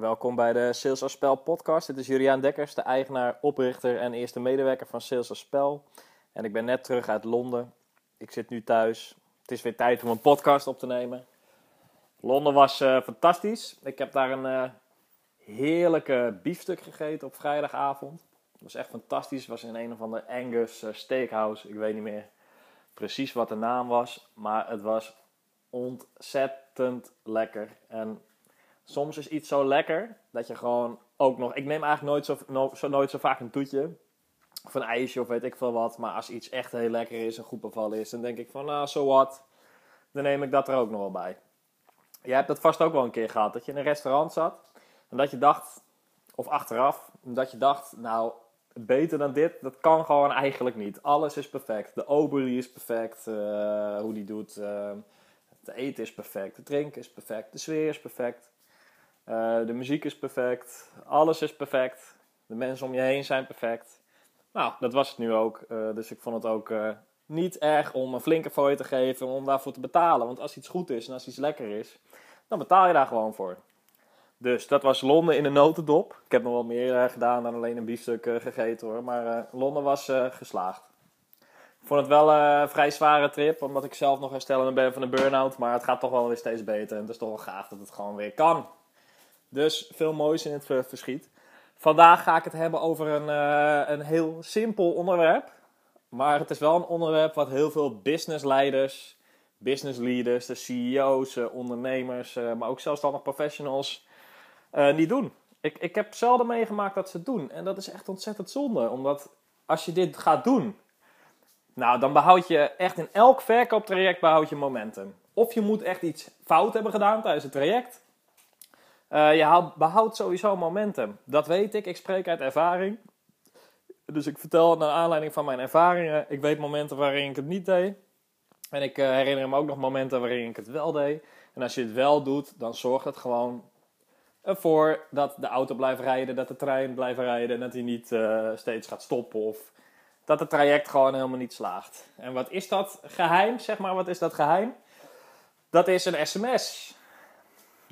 Welkom bij de Sales als Spel podcast. Dit is Juliaan Dekkers, de eigenaar, oprichter en eerste medewerker van Sales als Spel. En ik ben net terug uit Londen. Ik zit nu thuis. Het is weer tijd om een podcast op te nemen. Londen was uh, fantastisch. Ik heb daar een uh, heerlijke biefstuk gegeten op vrijdagavond. Het was echt fantastisch. Het was in een of andere Angus uh, Steakhouse. Ik weet niet meer precies wat de naam was. Maar het was ontzettend lekker. En soms is iets zo lekker dat je gewoon ook nog. Ik neem eigenlijk nooit zo, no, zo, nooit zo vaak een toetje. Of een ijsje of weet ik veel wat. Maar als iets echt heel lekker is en goed is, dan denk ik van, nou, zo so wat. Dan neem ik dat er ook nog wel bij. Jij hebt dat vast ook wel een keer gehad. Dat je in een restaurant zat. En dat je dacht, of achteraf, dat je dacht, nou, beter dan dit, dat kan gewoon eigenlijk niet. Alles is perfect. De obelie is perfect. Uh, hoe die doet. Uh, het eten is perfect. Het drinken is perfect. De sfeer is perfect. Uh, de muziek is perfect. Alles is perfect. De mensen om je heen zijn perfect. Nou, dat was het nu ook. dus ik vond het ook niet erg om een flinke fooi te geven om daarvoor te betalen. Want als iets goed is en als iets lekker is, dan betaal je daar gewoon voor. Dus dat was Londen in een notendop. Ik heb nog wel meer gedaan dan alleen een biefstuk gegeten hoor. Maar Londen was geslaagd. Ik vond het wel een vrij zware trip, omdat ik zelf nog herstellende ben van een burn-out. Maar het gaat toch wel weer steeds beter en het is toch wel gaaf dat het gewoon weer kan. Dus veel moois in het verschiet. Vandaag ga ik het hebben over een, een heel simpel onderwerp. Maar het is wel een onderwerp wat heel veel businessleiders, business leaders, de CEO's, ondernemers, maar ook zelfstandig professionals niet doen. Ik, ik heb zelden meegemaakt dat ze het doen. En dat is echt ontzettend zonde. Omdat als je dit gaat doen, nou, dan behoud je echt in elk verkooptraject behoud je momentum. Of je moet echt iets fout hebben gedaan tijdens het traject. Uh, je behoudt sowieso momentum. Dat weet ik. Ik spreek uit ervaring. Dus ik vertel naar aanleiding van mijn ervaringen. Ik weet momenten waarin ik het niet deed. En ik uh, herinner me ook nog momenten waarin ik het wel deed. En als je het wel doet, dan zorgt het gewoon ervoor dat de auto blijft rijden, dat de trein blijft rijden en dat hij niet uh, steeds gaat stoppen of dat het traject gewoon helemaal niet slaagt. En wat is dat geheim? Zeg maar, wat is dat geheim? Dat is een sms.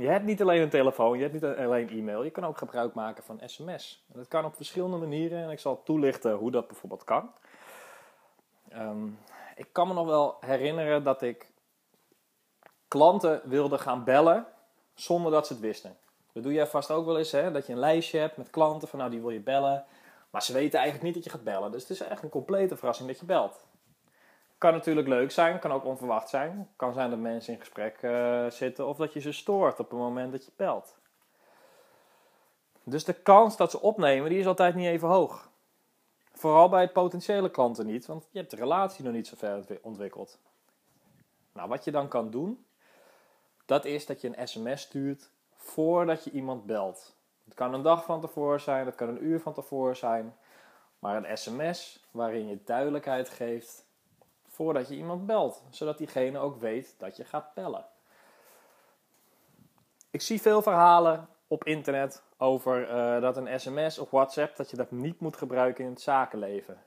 Je hebt niet alleen een telefoon, je hebt niet alleen e-mail, je kan ook gebruik maken van sms. En dat kan op verschillende manieren en ik zal toelichten hoe dat bijvoorbeeld kan. Um, ik kan me nog wel herinneren dat ik klanten wilde gaan bellen zonder dat ze het wisten. Dat doe jij vast ook wel eens, hè? dat je een lijstje hebt met klanten van nou die wil je bellen. Maar ze weten eigenlijk niet dat je gaat bellen. Dus het is echt een complete verrassing dat je belt. Kan natuurlijk leuk zijn, kan ook onverwacht zijn. Kan zijn dat mensen in gesprek uh, zitten of dat je ze stoort op het moment dat je belt. Dus de kans dat ze opnemen, die is altijd niet even hoog. Vooral bij potentiële klanten niet, want je hebt de relatie nog niet zo ver ontwikkeld. Nou, wat je dan kan doen, dat is dat je een sms stuurt voordat je iemand belt. Het kan een dag van tevoren zijn, het kan een uur van tevoren zijn. Maar een sms waarin je duidelijkheid geeft voordat je iemand belt. Zodat diegene ook weet dat je gaat bellen. Ik zie veel verhalen op internet over uh, dat een sms of WhatsApp, dat je dat niet moet gebruiken in het zakenleven.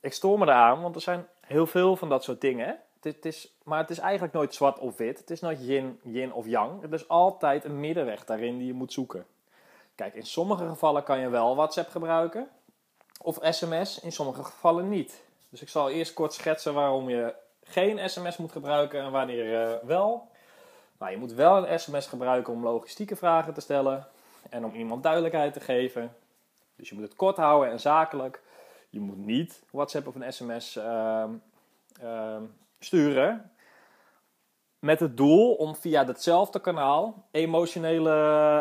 Ik stoor me eraan, want er zijn heel veel van dat soort dingen het is, maar het is eigenlijk nooit zwart of wit. Het is nooit yin, yin of yang. Het is altijd een middenweg daarin die je moet zoeken. Kijk, in sommige gevallen kan je wel WhatsApp gebruiken. Of sms, in sommige gevallen niet. Dus ik zal eerst kort schetsen waarom je geen sms moet gebruiken en wanneer wel. Nou, je moet wel een sms gebruiken om logistieke vragen te stellen en om iemand duidelijkheid te geven. Dus je moet het kort houden en zakelijk. Je moet niet WhatsApp of een sms uh, uh, sturen. Met het doel om via datzelfde kanaal emotionele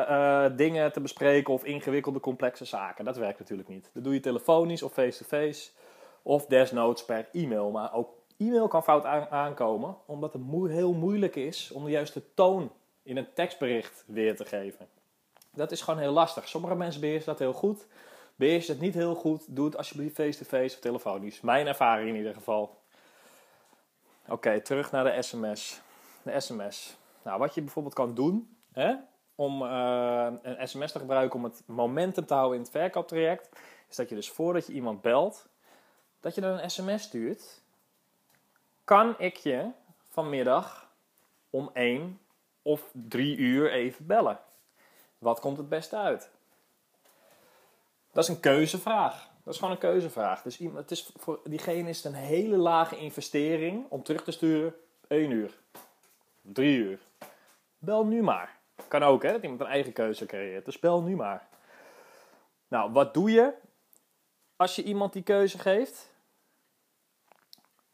uh, dingen te bespreken of ingewikkelde complexe zaken. Dat werkt natuurlijk niet. Dat doe je telefonisch of face-to-face of desnoods per e-mail. Maar ook e-mail kan fout aankomen, omdat het heel moeilijk is om de juiste toon in een tekstbericht weer te geven. Dat is gewoon heel lastig. Sommige mensen beheersen dat heel goed. Beheers het niet heel goed, doe het alsjeblieft face-to-face of telefonisch. Mijn ervaring in ieder geval. Oké, terug naar de sms. De sms. Nou, wat je bijvoorbeeld kan doen hè, om uh, een sms te gebruiken om het momentum te houden in het verkooptraject, is dat je dus voordat je iemand belt, dat je dan een sms stuurt. Kan ik je vanmiddag om 1 of 3 uur even bellen? Wat komt het beste uit? Dat is een keuzevraag. Dat is gewoon een keuzevraag. Dus het is voor diegene is het een hele lage investering om terug te sturen 1 uur, 3 uur. Bel nu maar. Kan ook, hè, dat iemand een eigen keuze creëert. Dus bel nu maar. Nou, wat doe je als je iemand die keuze geeft?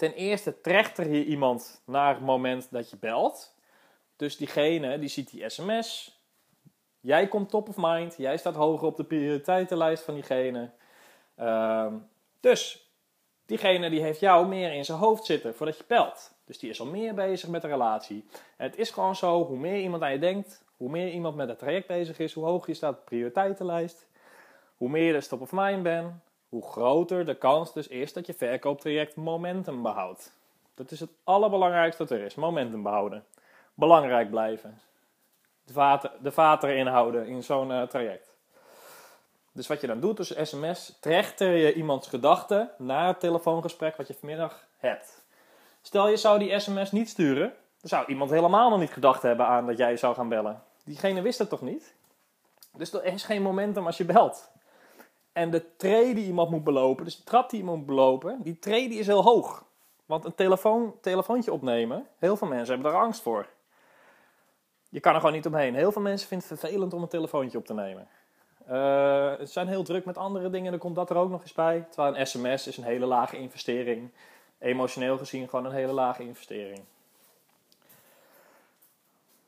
Ten eerste trechter je iemand naar het moment dat je belt. Dus diegene die ziet die sms. Jij komt top of mind. Jij staat hoger op de prioriteitenlijst van diegene. Ehm, dus diegene die heeft jou meer in zijn hoofd zitten voordat je belt. Dus die is al meer bezig met de relatie. Het is gewoon zo, hoe meer iemand aan je denkt, hoe meer iemand met het traject bezig is, hoe hoger je staat op de prioriteitenlijst, hoe meer je dus top of mind bent, hoe groter de kans dus is dat je verkooptraject momentum behoudt. Dat is het allerbelangrijkste wat er is, momentum behouden. Belangrijk blijven. De vaten, de vaten erin houden in zo'n uh, traject. Dus wat je dan doet, dus sms, trechter je iemands gedachten naar het telefoongesprek wat je vanmiddag hebt. Stel je zou die sms niet sturen, dan zou iemand helemaal nog niet gedacht hebben aan dat jij zou gaan bellen. Diegene wist het toch niet? Dus er is geen momentum als je belt. En de tree die iemand moet belopen, dus de trap die iemand moet belopen, die tree die is heel hoog. Want een telefoon, telefoontje opnemen, heel veel mensen hebben er angst voor. Je kan er gewoon niet omheen. Heel veel mensen vinden het vervelend om een telefoontje op te nemen. Ze zijn heel druk met andere dingen, dan komt dat er ook nog eens bij. Terwijl een sms is een hele lage investering. Emotioneel gezien gewoon een hele lage investering.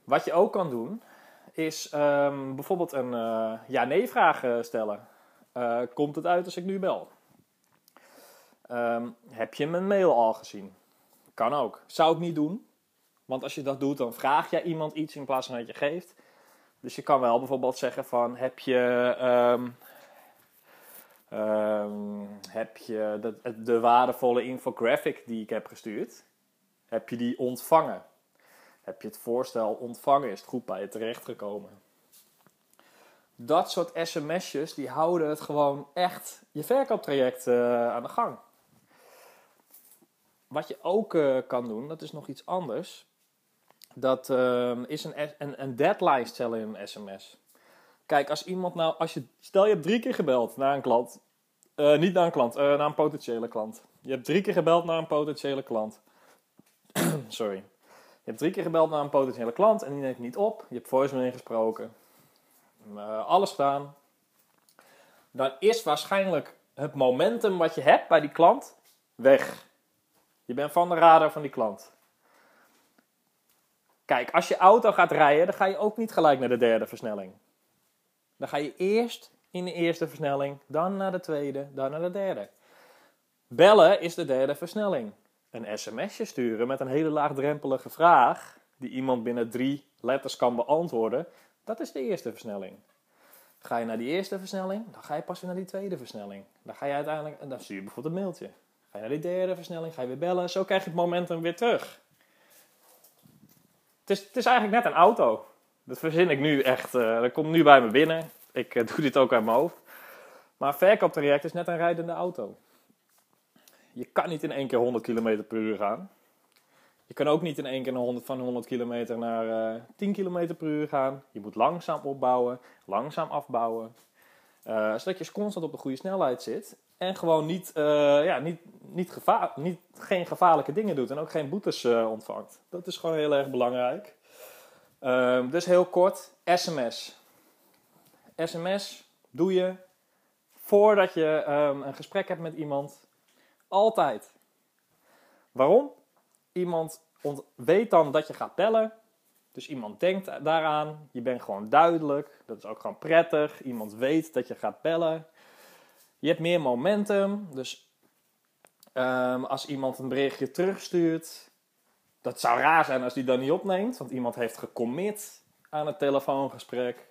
Wat je ook kan doen, is um, bijvoorbeeld een uh, ja-nee vraag stellen. Uh, komt het uit als ik nu bel? Um, heb je mijn mail al gezien? Kan ook. Zou ik niet doen. Want als je dat doet, dan vraag jij iemand iets in plaats van dat je geeft. Dus je kan wel bijvoorbeeld zeggen van, heb je, um, um, heb je de, de, waardevolle infographic die ik heb gestuurd, heb je die ontvangen? Heb je het voorstel ontvangen? Is het goed bij je terechtgekomen? Dat soort sms'jes, die houden het gewoon echt je verkooptraject uh, aan de gang. Wat je ook uh, kan doen, dat is nog iets anders. Dat uh, is een, een, deadline stellen in een sms. Kijk, als iemand nou, als je, stel je hebt drie keer gebeld naar een klant, uh, niet naar een klant, naar een potentiële klant. Je hebt drie keer gebeld naar een potentiële klant. Sorry. Je hebt drie keer gebeld naar een potentiële klant en die neemt niet op. Je hebt voicemail ingesproken. Uh, alles gedaan. Dan is waarschijnlijk het momentum wat je hebt bij die klant weg. Je bent van de radar van die klant. Kijk, als je auto gaat rijden, dan ga je ook niet gelijk naar de derde versnelling. Dan ga je eerst in de eerste versnelling, dan naar de tweede, dan naar de derde. Bellen is de derde versnelling. Een sms'je sturen met een hele laagdrempelige vraag, die iemand binnen drie letters kan beantwoorden, dat is de eerste versnelling. Ga je naar die eerste versnelling, dan ga je pas weer naar die tweede versnelling. Dan ga je uiteindelijk, dan stuur je bijvoorbeeld een mailtje. Ga je naar die derde versnelling, ga je weer bellen, zo krijg je het momentum weer terug. Het is, het is eigenlijk net een auto. Dat verzin ik nu echt. Uh, dat komt nu bij me binnen. Ik uh, doe dit ook uit mijn hoofd. Maar verkooptraject is net een rijdende auto. Je kan niet in één keer 100 km per uur gaan. Je kan ook niet in één keer 100, van 100 km naar uh, 10 km per uur gaan. Je moet langzaam opbouwen, langzaam afbouwen. Uh, zodat je constant op de goede snelheid zit. En gewoon niet, uh, ja, niet, niet, gevaar, niet geen gevaarlijke dingen doet. En ook geen boetes ontvangt. Dat is gewoon heel erg belangrijk. Uh, dus heel kort, sms. SMS doe je voordat je um, een gesprek hebt met iemand. Altijd. Waarom? Iemand weet dan dat je gaat bellen. Dus iemand denkt daaraan. Je bent gewoon duidelijk. Dat is ook gewoon prettig. Iemand weet dat je gaat bellen. Je hebt meer momentum. Dus um, als iemand een berichtje terugstuurt. Dat zou raar zijn als die dan niet opneemt. Want iemand heeft gecommit aan het telefoongesprek.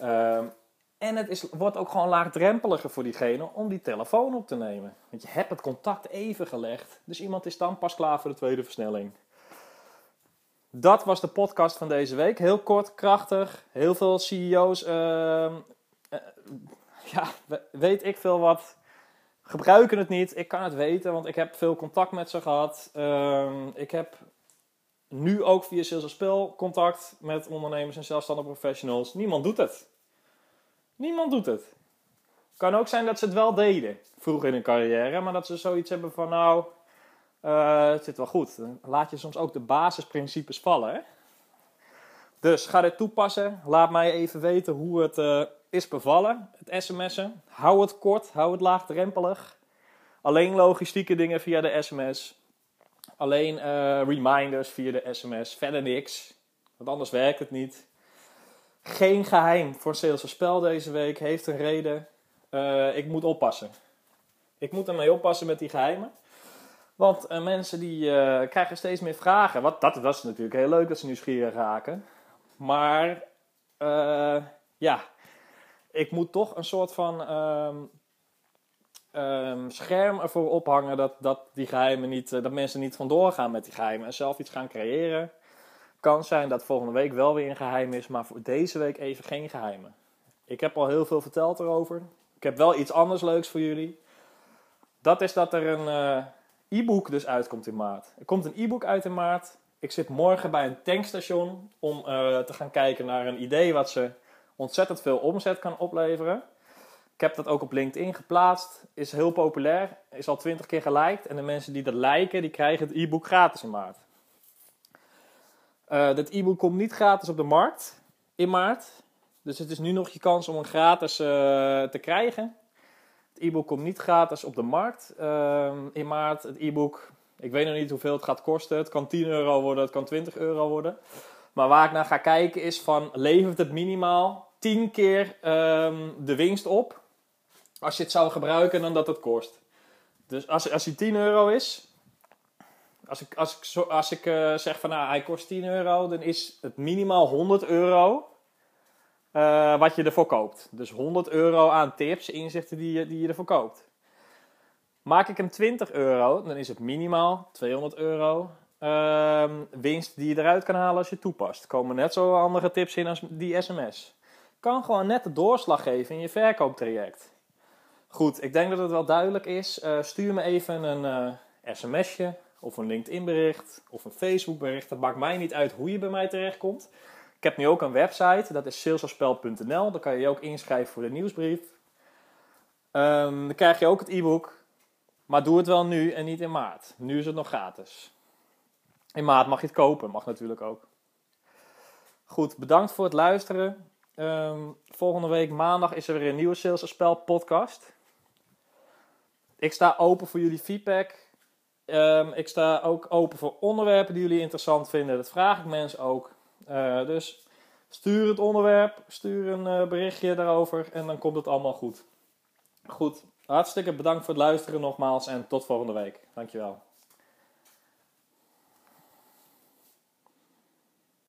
Um, en het is, wordt ook gewoon laagdrempeliger voor diegene om die telefoon op te nemen. Want je hebt het contact even gelegd. Dus iemand is dan pas klaar voor de tweede versnelling. Dat was de podcast van deze week. Heel kort, krachtig. Heel veel CEO's. Uh, uh, ja, weet ik veel wat. Gebruiken het niet. Ik kan het weten, want ik heb veel contact met ze gehad. Uh, ik heb nu ook via Sales Spel contact met ondernemers en zelfstandige professionals. Niemand doet het. Niemand doet het. Kan ook zijn dat ze het wel deden vroeg in hun carrière, maar dat ze zoiets hebben van nou, uh, het zit wel goed. Dan laat je soms ook de basisprincipes vallen. Hè? Dus ga dit toepassen. Laat mij even weten hoe het uh, is bevallen, het sms'en. Hou het kort, hou het laagdrempelig. Alleen logistieke dingen via de sms. Alleen uh, reminders via de sms. Verder niks. Want anders werkt het niet. Geen geheim voor Sales Spel deze week. Heeft een reden. Uh, ik moet oppassen. Ik moet ermee oppassen met die geheimen. Want uh, mensen die krijgen steeds meer vragen. Wat, dat, is natuurlijk heel leuk dat ze nieuwsgierig raken. Maar ja, ik moet toch een soort van um, um, scherm ervoor ophangen dat, dat die geheimen niet, dat mensen niet vandoor gaan met die geheimen en zelf iets gaan creëren. Kan zijn dat volgende week wel weer een geheim is, maar voor deze week even geen geheimen. Ik heb al heel veel verteld erover. Ik heb wel iets anders leuks voor jullie. Dat is dat er een uh, e-book dus uitkomt in maart. Er komt een e-book uit in maart. Ik zit morgen bij een tankstation om uh, te gaan kijken naar een idee wat ze ontzettend veel omzet kan opleveren. Ik heb dat ook op LinkedIn geplaatst. Is heel populair. Is al twintig keer geliked. En de mensen die dat liken, die krijgen het e-book gratis in maart. Uh, dit e-book komt niet gratis op de markt in maart. Dus het is nu nog je kans om een gratis uh, te krijgen. Het e-book komt niet gratis op de markt uh, in maart. Het e-book, ik weet nog niet hoeveel het gaat kosten. Het kan 10 euro worden, het kan 20 euro worden. Maar waar ik naar ga kijken is van, levert het minimaal 10 keer um, de winst op als je het zou gebruiken dan dat het kost. Dus als, als hij 10 euro is, als ik, als ik, als ik uh, zeg van nou, hij kost 10 euro, dan is het minimaal 100 euro uh, wat je ervoor koopt. Dus 100 euro aan tips, inzichten die je, die je ervoor koopt. Maak ik hem 20 euro, dan is het minimaal 200 euro uh, winst die je eruit kan halen als je toepast. Er komen net zo andere tips in als die sms kan gewoon net de doorslag geven in je verkooptraject. Goed, ik denk dat het wel duidelijk is. Uh, stuur me even een uh, sms'je of een LinkedIn bericht of een Facebook bericht. Dat maakt mij niet uit hoe je bij mij terechtkomt. Ik heb nu ook een website, dat is salesafspel.nl. Daar kan je je ook inschrijven voor de nieuwsbrief. Um, dan krijg je ook het e-book. Maar doe het wel nu en niet in maart. Nu is het nog gratis. In maart mag je het kopen, mag natuurlijk ook. Goed, bedankt voor het luisteren. Um, volgende week maandag is er weer een nieuwe Sales Spel podcast. Ik sta open voor jullie feedback. Um, ik sta ook open voor onderwerpen die jullie interessant vinden. Dat vraag ik mensen ook. Uh, dus stuur het onderwerp, stuur een uh, berichtje daarover en dan komt het allemaal goed. Goed, hartstikke bedankt voor het luisteren nogmaals en tot volgende week. Dankjewel.